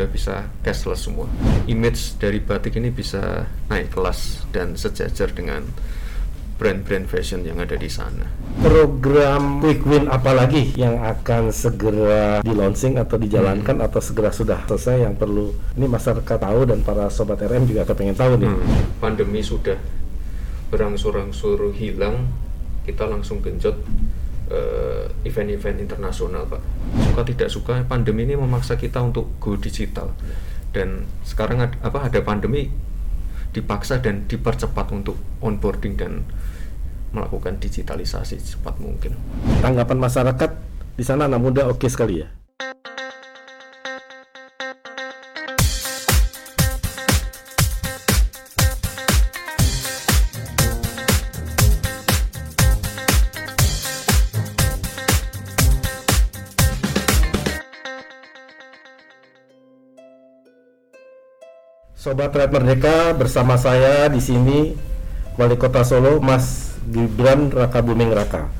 udah bisa cashless semua. Image dari batik ini bisa naik kelas dan sejajar dengan brand-brand fashion yang ada di sana. Program quick win apa lagi yang akan segera di launching atau dijalankan hmm. atau segera sudah selesai yang perlu ini masyarakat tahu dan para sobat RM juga kepengen tahu nih. Hmm. Pandemi sudah berangsur-angsur hilang, kita langsung genjot uh, event-event internasional, Pak. Suka tidak suka pandemi ini memaksa kita untuk go digital. Dan sekarang ada, apa ada pandemi dipaksa dan dipercepat untuk onboarding dan melakukan digitalisasi cepat mungkin. Tanggapan masyarakat di sana anak muda oke okay sekali ya. Sobat Rakyat Merdeka bersama saya di sini Wali Kota Solo Mas Gibran Raka Buming Raka.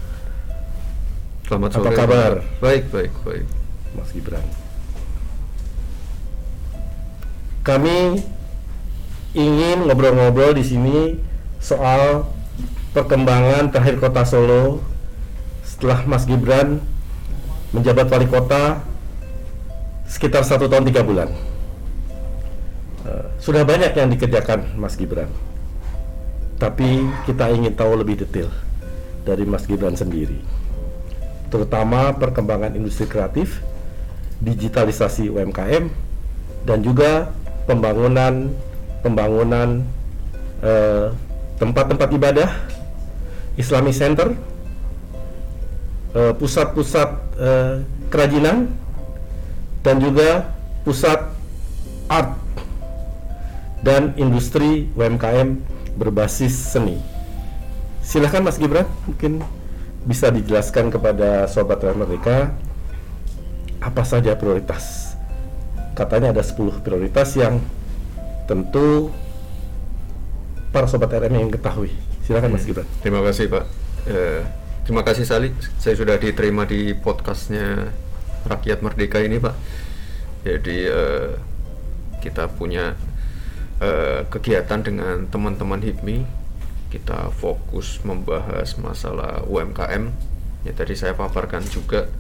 Selamat sore. Apa kabar? Baik, baik, baik. Mas Gibran. Kami ingin ngobrol-ngobrol di sini soal perkembangan terakhir Kota Solo setelah Mas Gibran menjabat wali kota sekitar satu tahun tiga bulan sudah banyak yang dikerjakan Mas Gibran. Tapi kita ingin tahu lebih detail dari Mas Gibran sendiri. Terutama perkembangan industri kreatif, digitalisasi UMKM dan juga pembangunan pembangunan eh, tempat-tempat eh, ibadah, Islamic Center, eh, pusat-pusat eh, kerajinan dan juga pusat art dan industri UMKM berbasis seni. Silahkan Mas Gibran, mungkin bisa dijelaskan kepada Sobat Merdeka apa saja prioritas. Katanya ada 10 prioritas yang tentu para Sobat RM yang ketahui. Silakan Mas hmm. Gibran. Terima kasih Pak. Eh, terima kasih Sali, saya sudah diterima di podcastnya Rakyat Merdeka ini Pak. Jadi eh, kita punya uh, kegiatan dengan teman-teman HIPMI kita fokus membahas masalah UMKM ya tadi saya paparkan juga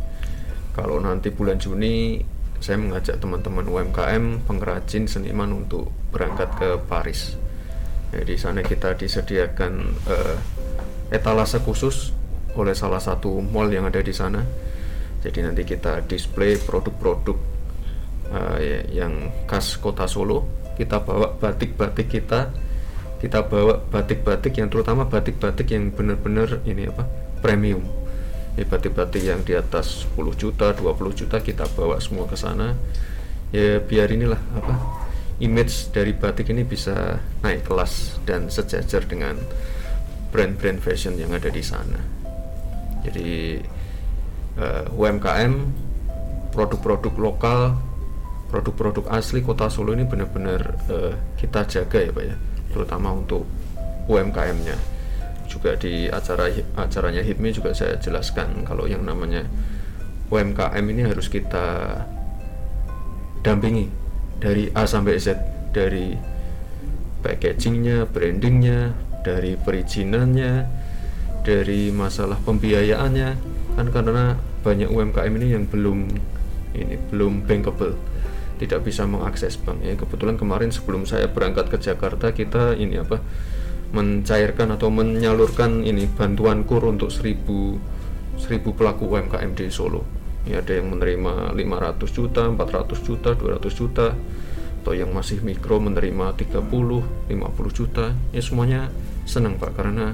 kalau nanti bulan Juni saya mengajak teman-teman UMKM pengrajin seniman untuk berangkat ke Paris. Ya, di sana kita disediakan uh, etalase khusus oleh salah satu mall yang ada di sana. Jadi nanti kita display produk-produk uh, yang khas kota Solo kita bawa batik-batik kita kita bawa batik-batik yang terutama batik-batik yang benar-benar ini apa premium. Ya batik-batik yang di atas 10 juta 20 juta kita bawa semua ke sana. Ya biar inilah apa image dari batik ini bisa naik kelas dan sejajar dengan brand-brand fashion yang ada di sana. Jadi uh, eh, UMKM produk-produk lokal produk-produk asli kota Solo ini benar-benar uh, kita jaga ya Pak ya. Terutama untuk UMKM-nya juga di acara acaranya HIPMI juga saya jelaskan kalau yang namanya UMKM ini harus kita dampingi dari A sampai Z. Dari packagingnya, brandingnya, dari perizinannya, dari masalah pembiayaannya. Kan karena banyak UMKM ini yang belum ini belum bankable tidak bisa mengakses bank. Ya kebetulan kemarin sebelum saya berangkat ke Jakarta kita ini apa mencairkan atau menyalurkan ini bantuan kur untuk 1000 1000 pelaku UMKM di Solo. Ya ada yang menerima 500 juta 400 juta 200 juta atau yang masih mikro menerima 30 50 juta. Ya semuanya senang Pak karena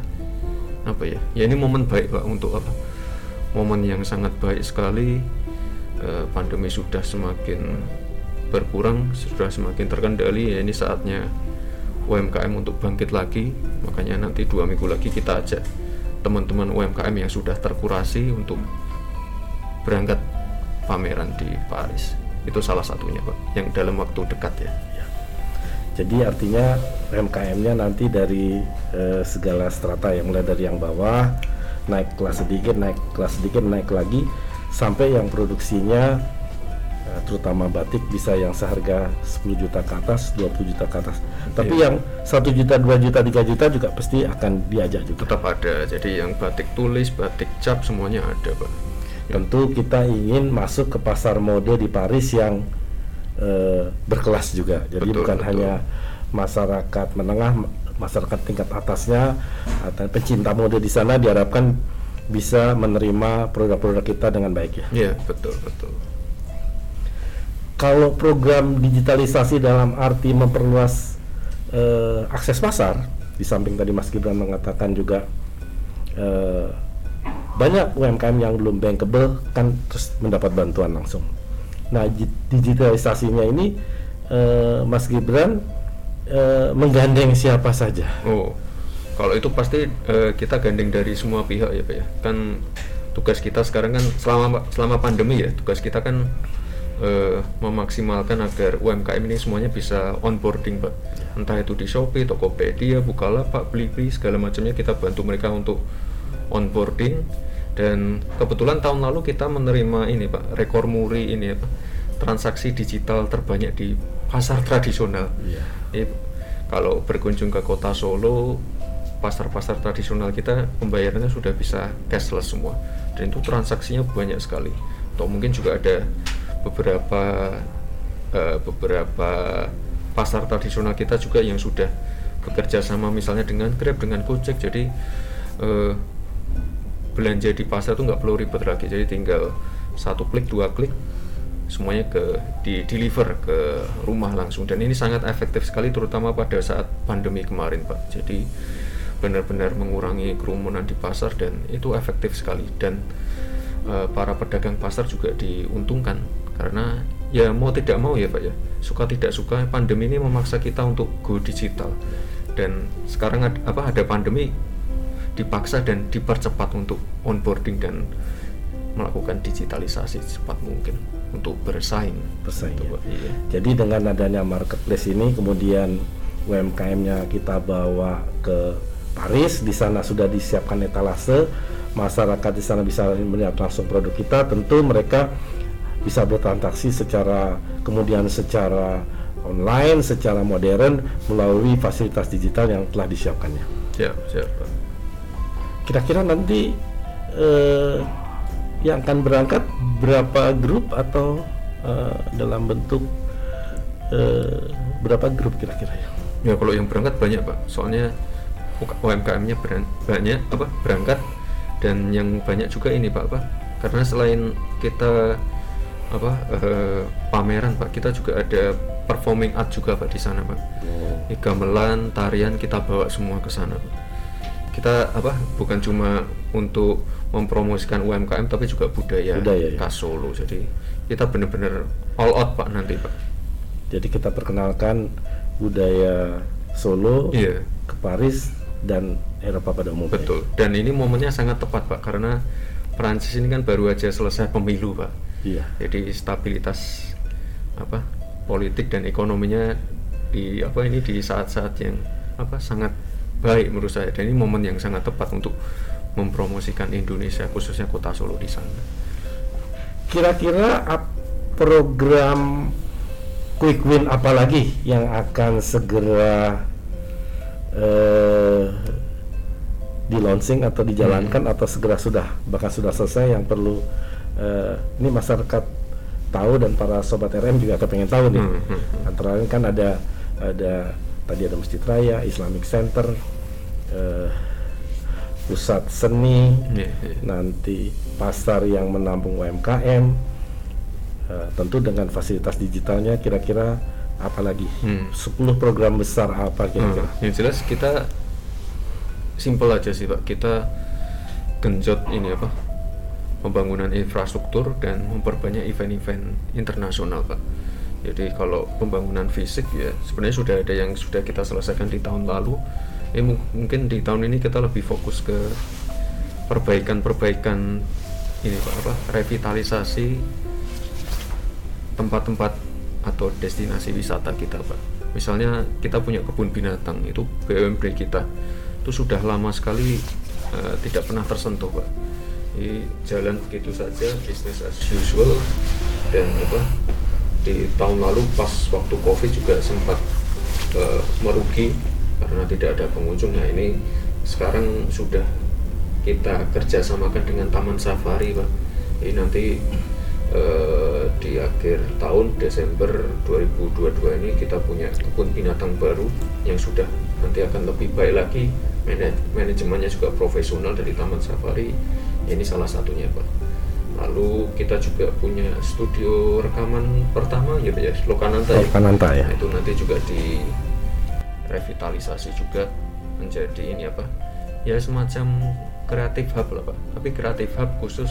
apa ya? Ya ini momen baik Pak untuk apa? Momen yang sangat baik sekali. Eh, pandemi sudah semakin berkurang sudah semakin terkendali ya ini saatnya UMKM untuk bangkit lagi. Makanya nanti dua minggu lagi kita ajak teman-teman UMKM yang sudah terkurasi untuk berangkat pameran di Paris. Itu salah satunya Pak yang dalam waktu dekat ya, ya. jadi artinya UMKM-nya nanti dari eh, segala strata yang mulai dari yang bawah naik kelas sedikit naik kelas sedikit naik lagi sampai yang produksinya terutama batik bisa yang seharga 10 juta ke atas, 20 juta ke atas. Tapi yang 1 juta, 2 juta, 3 juta juga pasti akan diajak juga. tetap ada jadi yang batik tulis batik cap semuanya ada pak Tentu kita ingin masuk ke pasar mode di Paris yang uh, berkelas juga. Jadi Betul, bukan betul. hanya masyarakat menengah, masyarakat tingkat atasnya atau pencinta mode di sana diharapkan bisa menerima produk-produk kita dengan baik ya. iya betul betul Kalau program digitalisasi dalam arti memperluas eh, akses pasar, di samping tadi Mas Gibran mengatakan juga eh, banyak UMKM yang belum bankable kan terus mendapat bantuan langsung. Nah, di- digitalisasinya ini eh, Mas Gibran eh, menggandeng siapa saja? oh kalau itu pasti eh, kita gandeng dari semua pihak ya pak ya kan tugas kita sekarang kan selama selama pandemi ya tugas kita kan eh, memaksimalkan agar UMKM ini semuanya bisa onboarding pak. Entah itu di Shopee, Tokopedia, Bukalapak, Blibli segala macamnya kita bantu mereka untuk onboarding. Dan kebetulan tahun lalu kita menerima ini pak rekor muri ini apa transaksi digital terbanyak di pasar tradisional. Iya. Ini kalau berkunjung ke kota Solo pasar-pasar tradisional kita pembayarannya sudah bisa cashless semua. Dan itu transaksinya banyak sekali. Atau mungkin juga ada beberapa eh, beberapa pasar tradisional kita juga yang sudah bekerja sama misalnya dengan Grab dengan Gojek. Jadi eh, belanja di pasar tuh nggak perlu ribet lagi. Jadi tinggal satu klik dua klik semuanya ke di deliver ke rumah langsung. Dan ini sangat efektif sekali terutama pada saat pandemi kemarin pak. Jadi benar-benar mengurangi kerumunan di pasar dan itu efektif sekali. Dan eh, para pedagang pasar juga diuntungkan karena ya mau tidak mau ya pak ya suka tidak suka pandemi ini memaksa kita untuk go digital dan sekarang ad- apa ada pandemi dipaksa dan dipercepat untuk onboarding dan melakukan digitalisasi secepat mungkin untuk bersaing. Bersaing, Gitu, ya. Iya. Jadi dengan adanya marketplace ini kemudian UMKM-nya kita bawa ke Paris, di sana sudah disiapkan etalase, masyarakat di sana bisa melihat langsung produk kita, tentu mereka bisa bertransaksi secara kemudian secara online, secara modern melalui fasilitas digital yang telah disiapkannya. Siap, siap. Pak. Kira-kira nanti eh, yang akan berangkat berapa grup atau eh, dalam bentuk eh, berapa grup kira-kira ya? Ya kalau yang berangkat banyak pak, soalnya UMKM-nya banyak apa berangkat dan yang banyak juga ini pak apa karena selain kita apa eh, pameran pak. Kita juga ada performing art juga pak di sana pak. Ini gamelan tarian kita bawa semua ke sana pak. Kita apa bukan cuma untuk mempromosikan UMKM tapi juga budaya, Budaya, ya. khas Solo. Jadi kita benar-benar all out pak nanti pak. Jadi kita perkenalkan budaya Solo iya. ke Paris dan Eropa pada umumnya. Betul. Dan ini momennya sangat tepat, Pak, karena Prancis ini kan baru aja selesai pemilu, Pak. Iya. Jadi stabilitas apa politik dan ekonominya di apa ini di saat-saat yang apa sangat baik menurut saya. Dan ini momen yang sangat tepat untuk mempromosikan Indonesia khususnya kota Solo di sana. Kira-kira program quick win apa lagi yang akan segera eh, di launching atau dijalankan Hmm. atau segera sudah bahkan sudah selesai yang perlu eh, ini masyarakat tahu dan para sobat RM juga kepengen tahu nih Hmm, hmm, hmm. antara lain kan ada ada tadi ada Masjid Raya Islamic Center eh, pusat seni Iya, iya. nanti pasar yang menampung UMKM eh, tentu dengan fasilitas digitalnya kira-kira apalagi Hmm. 10 program besar apa kira-kira Hmm, yang jelas kita simpel aja sih pak. Kita genjot ini apa? Pembangunan infrastruktur dan memperbanyak event-event internasional pak. Jadi kalau pembangunan fisik ya sebenarnya sudah ada yang sudah kita selesaikan di tahun lalu. Mung- mungkin di tahun ini kita lebih fokus ke perbaikan-perbaikan ini pak apa? Revitalisasi tempat-tempat atau destinasi wisata kita pak. Misalnya kita punya kebun binatang itu BUMD kita itu sudah lama sekali eh, tidak pernah tersentuh pak. Ini jalan begitu saja bisnis as usual. Dan apa di tahun lalu pas waktu covid juga sempat uh, merugi karena tidak ada pengunjung. Ya ini sekarang sudah kita kerjasamakan dengan Taman Safari pak. Ini nanti uh, di akhir tahun Desember 2022 ini kita punya kebun binatang baru yang sudah nanti akan lebih baik lagi. Manajemennya juga profesional dari Taman Safari. Ini salah satunya pak. Lalu kita juga punya studio rekaman pertama ya ya Lokananta ya. Lokananta ya. Nah, itu nanti juga di revitalisasi juga menjadi ini apa? Ya semacam kreatif hub lah pak. Tapi kreatif hub khusus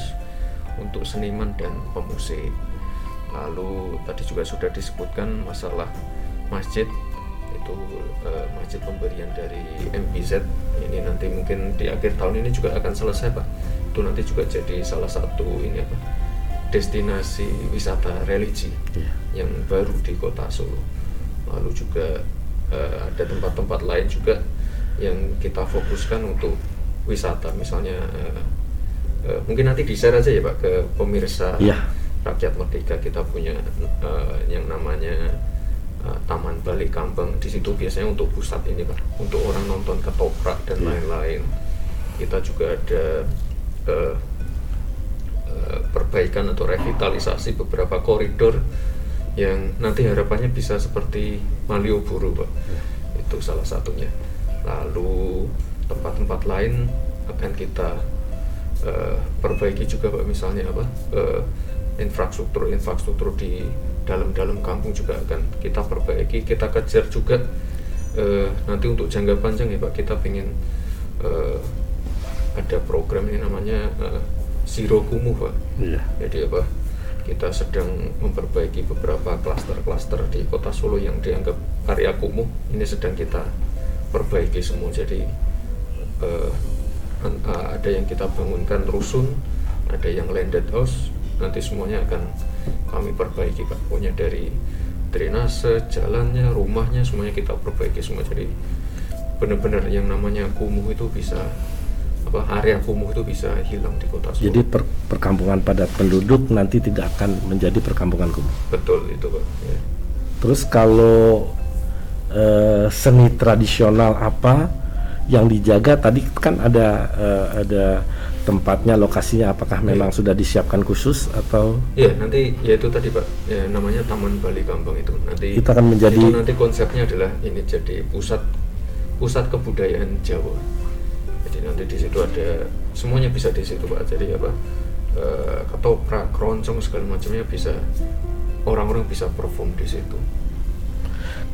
untuk seniman dan pemusik. Lalu tadi juga sudah disebutkan masalah masjid itu uh, masjid pemberian dari MBZ ini nanti mungkin di akhir tahun ini juga akan selesai pak. Itu nanti juga jadi salah satu ini apa destinasi wisata religi yeah. yang baru di kota Solo. Lalu juga uh, ada tempat-tempat lain juga yang kita fokuskan untuk wisata. Misalnya uh, uh, mungkin nanti di share aja ya pak ke pemirsa yeah. rakyat merdeka. Kita punya uh, yang namanya uh, Taman Bali Kambang di situ biasanya untuk pusat ini pak untuk orang nonton ketoprak dan iya. lain-lain yeah. kita juga ada uh, uh, perbaikan atau revitalisasi beberapa koridor yang nanti harapannya bisa seperti Malioboro pak yeah. itu salah satunya lalu tempat-tempat lain akan kita uh, perbaiki juga pak misalnya apa uh, infrastruktur infrastruktur di dalam-dalam kampung juga akan kita perbaiki kita kejar juga uh, nanti untuk jangka panjang ya pak kita ingin uh, ada program ini namanya uh, Zero Kumuh pak. Iya. jadi apa? Kita sedang memperbaiki beberapa klaster-klaster di kota Solo yang dianggap area kumuh. Ini sedang kita perbaiki semua. Jadi uh, ada yang kita bangunkan rusun ada yang landed house nanti semuanya akan kami perbaiki pak punya dari drainase jalannya rumahnya semuanya kita perbaiki semua jadi benar-benar yang namanya kumuh itu bisa apa area kumuh itu bisa hilang di kota Solo. Jadi per, perkampungan padat penduduk nanti tidak akan menjadi perkampungan kumuh. Betul itu pak. Ya. Terus kalau uh, seni tradisional apa yang dijaga tadi kan ada uh, ada tempatnya lokasinya apakah yeah. memang sudah disiapkan khusus atau? Ya nanti ya itu tadi pak. Ya, namanya Taman Bali Kambang itu. Nanti itu akan menjadi itu nanti konsepnya adalah ini jadi pusat pusat kebudayaan Jawa. Jadi nanti di situ ada semuanya bisa di situ pak. Jadi apa e, ketoprak keroncong segala macamnya bisa orang-orang bisa perform di situ.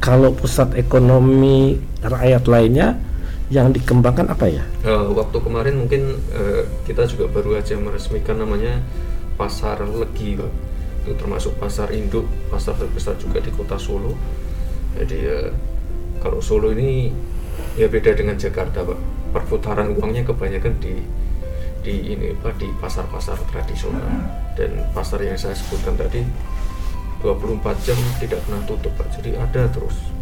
Kalau pusat ekonomi rakyat lainnya yang dikembangkan apa ya? Uh, waktu kemarin mungkin uh, kita juga baru aja meresmikan namanya pasar Legi. Itu termasuk pasar induk, pasar terbesar juga di kota Solo. Jadi uh, kalau Solo ini ya beda dengan Jakarta, Pak. Perputaran uangnya kebanyakan di di ini Pak di pasar-pasar tradisional dan pasar yang saya sebutkan tadi 24 jam tidak pernah tutup Pak. Jadi ada terus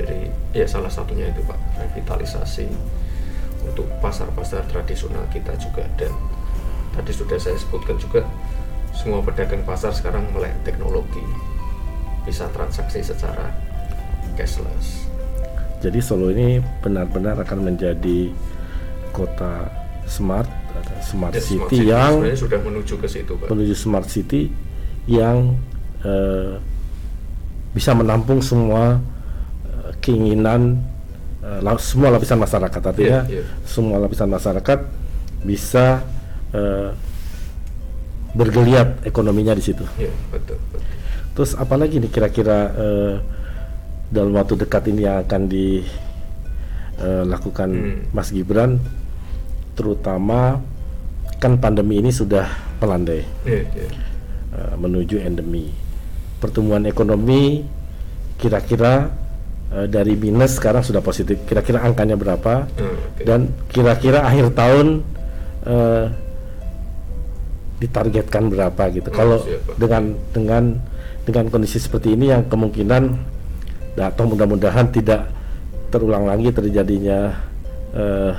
jadi ya salah satunya itu Pak revitalisasi untuk pasar-pasar tradisional kita juga dan tadi sudah saya sebutkan juga semua pedagang pasar sekarang melek teknologi bisa transaksi secara cashless. Jadi Solo ini benar-benar akan menjadi kota smart, smart ya, city smart yang sudah menuju ke situ, Pak. Menuju smart city yang uh, bisa menampung semua keinginan uh, semua lapisan masyarakat artinya yeah, yeah. semua lapisan masyarakat bisa uh, bergeliat ekonominya di situ. Yeah, betul, betul. Terus apalagi nih kira-kira uh, dalam waktu dekat ini yang akan dilakukan uh, hmm. Mas Gibran, terutama kan pandemi ini sudah melandai yeah, yeah. Uh, menuju endemi. Pertumbuhan ekonomi kira-kira uh, dari minus sekarang sudah positif. Kira-kira angkanya berapa? Hmm, okay. Dan kira-kira akhir tahun uh, ditargetkan berapa gitu. Hmm, Kalau dengan dengan dengan kondisi seperti ini yang kemungkinan atau mudah-mudahan tidak terulang lagi terjadinya uh,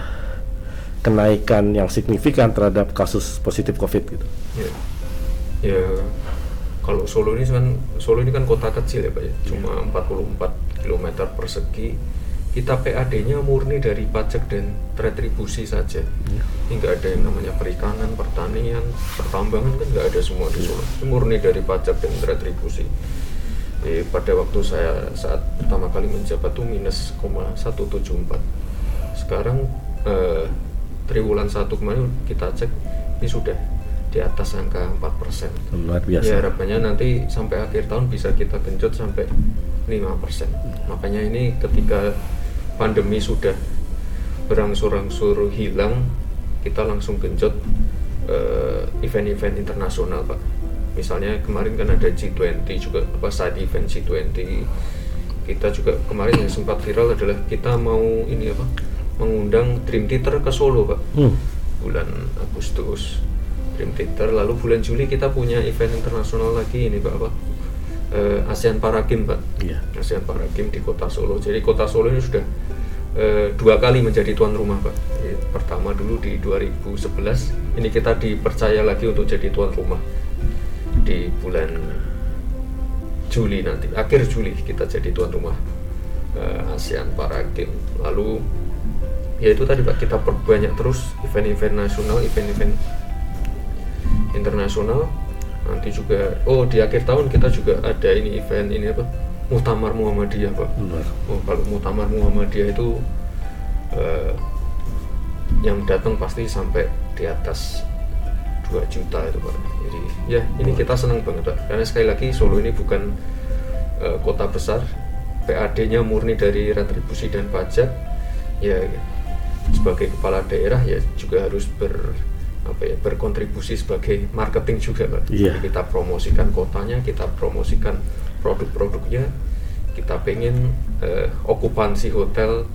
kenaikan yang signifikan terhadap kasus positif COVID gitu. Ya, ya kalau Solo ini kan Solo ini kan kota kecil ya Pak ya, cuma 44 km persegi. Kita PAD-nya murni dari pajak dan retribusi saja. Ya. Ada yang namanya perikanan, pertanian, pertambangan kan nggak ada semua di Solo. Itu murni dari pajak dan retribusi. Eh, pada waktu saya saat pertama kali menjabat tuh minus 174. Sekarang eh, triwulan satu kemarin kita cek ini sudah di atas angka 4%. luar biasa Ya harapannya nanti sampai akhir tahun bisa kita genjot sampai 5%. Makanya ini ketika pandemi sudah berangsur-angsur hilang, kita langsung genjot eh, event-event internasional, Pak. Misalnya kemarin kan ada G20 juga apa side event G20. Kita juga kemarin yang sempat viral adalah kita mau ini apa? mengundang Dream Theater ke Solo, Pak Hmm. bulan Agustus Dream Theater. Lalu bulan Juli kita punya event internasional lagi ini pak apa? Eh, ASEAN Para Games pak. Iya. ASEAN Para Games di kota Solo. Jadi kota Solo ini sudah eh, dua kali menjadi tuan rumah pak. Jadi, pertama dulu di 2011 ini kita dipercaya lagi untuk jadi tuan rumah di bulan Juli nanti akhir Juli kita jadi tuan rumah eh, ASEAN Para Games lalu ya itu tadi pak kita perbanyak terus event-event nasional event-event internasional. Nanti juga oh di akhir tahun kita juga ada ini event ini apa? Muktamar Muhammadiyah pak. Luar oh kalau Muktamar Muhammadiyah itu eh, yang datang pasti sampai di atas 2 juta itu pak. Jadi ya ini kita senang banget pak. Karena sekali lagi Solo ini bukan eh, kota besar. PAD-nya murni dari retribusi dan pajak. Ya sebagai kepala daerah ya juga harus ber apa ya berkontribusi sebagai marketing juga pak Iya. Jadi kita promosikan kotanya kita promosikan produk-produknya. Kita pengen eh, okupansi hotel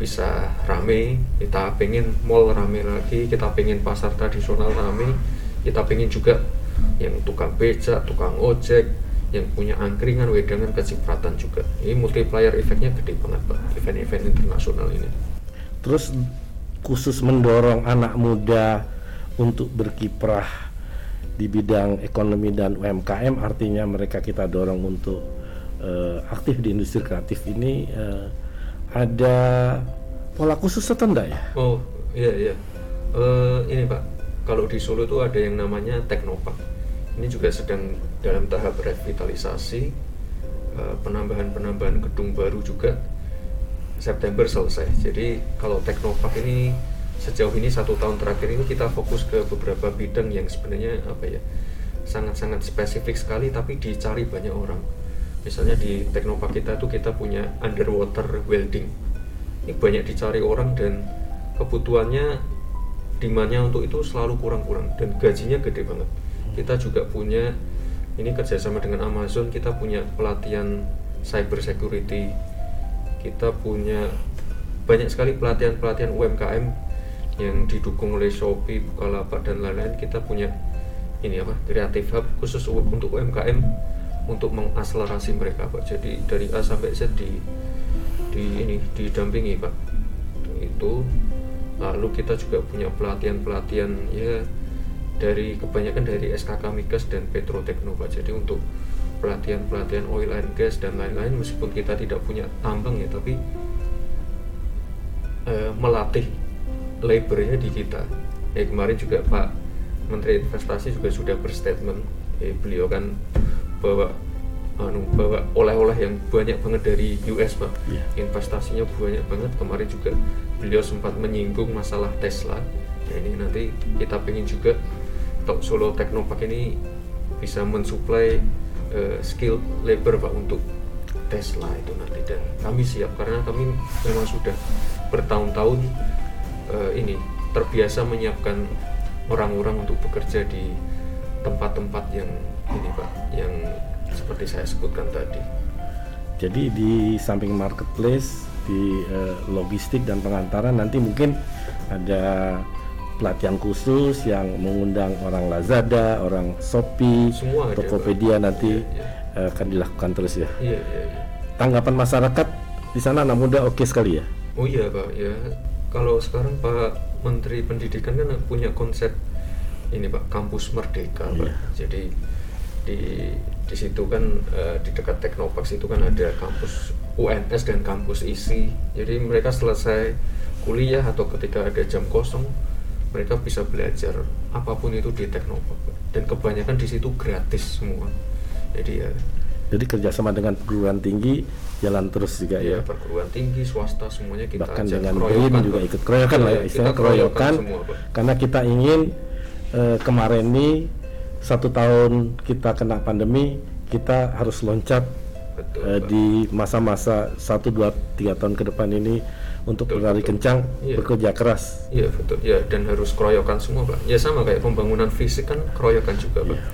bisa rame. Kita pengen mall rame lagi. Kita pengen pasar tradisional rame. Kita pengen juga yang tukang becak tukang ojek yang punya angkringan wedangan kecipratan juga. Ini multiplier efeknya gede banget pak event-event internasional ini. Terus khusus mendorong anak muda untuk berkiprah di bidang ekonomi dan UMKM artinya mereka kita dorong untuk eh, aktif di industri kreatif ini eh, ada pola khusus atau enggak ya? Oh iya iya. Eh, ini Pak, kalau di Solo itu ada yang namanya Teknopark. Ini juga sedang dalam tahap revitalisasi, penambahan-penambahan gedung baru juga September selesai. Jadi kalau Teknopark ini sejauh ini satu tahun terakhir ini kita fokus ke beberapa bidang yang sebenarnya apa ya sangat-sangat spesifik sekali tapi dicari banyak orang. Misalnya di Teknopark kita tuh kita punya underwater welding ini banyak dicari orang dan kebutuhannya demandnya untuk itu selalu kurang-kurang dan gajinya gede banget kita juga punya ini kerjasama dengan Amazon kita punya pelatihan cyber security kita punya banyak sekali pelatihan-pelatihan UMKM yang didukung oleh Shopee, Bukalapak dan lain-lain. Kita punya ini apa? Kreatif hub khusus untuk UMKM untuk mengakselerasi mereka pak. Jadi dari A sampai Z di di ini didampingi pak. Itu lalu kita juga punya pelatihan pelatihan ya dari kebanyakan dari SKK Migas dan Petrotekno pak. Jadi untuk pelatihan pelatihan oil and gas dan lain-lain meskipun kita tidak punya tambang ya tapi eh, melatih labornya di kita. Ya kemarin juga Pak Menteri Investasi juga sudah berstatement eh, beliau kan bawa anu bawa oleh-oleh yang banyak banget dari US pak. Iya. investasinya banyak banget. Kemarin juga beliau sempat menyinggung masalah Tesla. Ya ini nanti kita pengen juga Tok Solo Teknopark ini bisa mensuplai eh, skill labor pak untuk Tesla itu nanti. Dan kami siap karena kami memang sudah bertahun-tahun eh, ini terbiasa menyiapkan orang-orang untuk bekerja di tempat-tempat yang ini pak yang seperti saya sebutkan tadi. Jadi di samping marketplace, di eh, logistik dan pengantaran nanti mungkin ada pelatihan khusus yang mengundang orang Lazada, orang Shopee, Semua Tokopedia Pak. nanti Iya, eh, akan dilakukan terus ya. iya iya iya Tanggapan masyarakat di sana anak muda oke sekali ya. Oh iya Pak, ya kalau sekarang Pak Menteri Pendidikan kan punya konsep ini Pak kampus merdeka Pak. Iya. Jadi di di situ kan uh, di dekat Teknopark itu kan ada kampus UNS dan kampus ISI jadi mereka selesai kuliah atau ketika ada jam kosong mereka bisa belajar apa pun itu di Teknopark. Dan kebanyakan di situ gratis semua. Jadi ya jadi kerjasama dengan perguruan tinggi jalan terus juga ya, ya? perguruan tinggi swasta semuanya kita bahkan ajak. dengan BRIN juga ikut keroyokan lah ya Iya, istilahnya kita keroyokan semua, karena kita ingin eh, kemarin ini satu tahun kita kena pandemi kita harus loncat Betul, Pak. di masa-masa satu dua tiga tahun ke depan ini untuk Betul, berlari betul. kencang Iya. bekerja keras Iya betul ya dan harus keroyokan semua pak. Ya sama kayak pembangunan fisik kan keroyokan juga pak. Iya.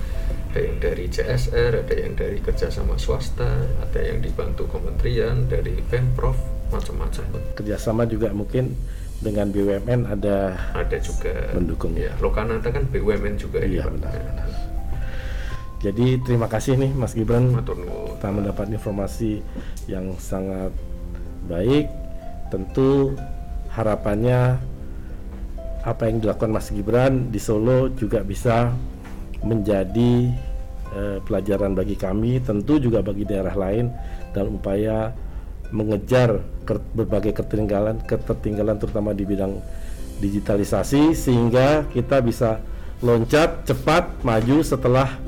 Ada yang dari CSR, ada yang dari kerjasama swasta, ada yang dibantu kementerian, dari pemprov, macam-macam pak. kerjasama juga mungkin dengan BUMN ada Ada juga Mendukung. Ya Lokananta kan BUMN juga ini Iya, pak. benar, Ya. benar. Jadi terima kasih nih Mas Gibran kita mendapat informasi yang sangat baik. Tentu harapannya apa yang dilakukan Mas Gibran di Solo juga bisa menjadi eh, pelajaran bagi kami tentu juga bagi daerah lain dalam upaya mengejar ker- berbagai ketertinggalan ketertinggalan terutama di bidang digitalisasi sehingga kita bisa loncat cepat maju setelah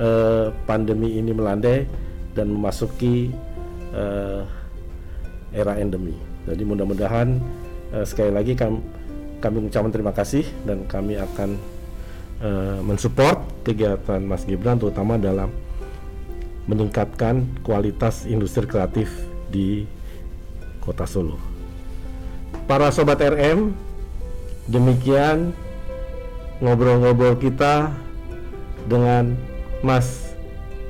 eh, pandemi ini melandai dan memasuki eh, era endemi. Jadi mudah-mudahan eh, sekali lagi kami, kami mengucapkan terima kasih dan kami akan eh, mensupport kegiatan Mas Gibran terutama dalam meningkatkan kualitas industri kreatif di Kota Solo. Para sobat RM, demikian ngobrol-ngobrol kita dengan Mas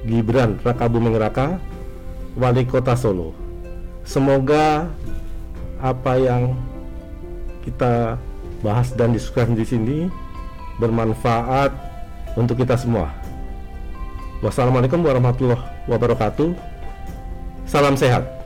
Gibran Raka Buming Raka, Wali Kota Solo. Semoga apa yang kita bahas dan diskusikan di sini bermanfaat untuk kita semua. Wassalamualaikum warahmatullahi wabarakatuh. Salam sehat.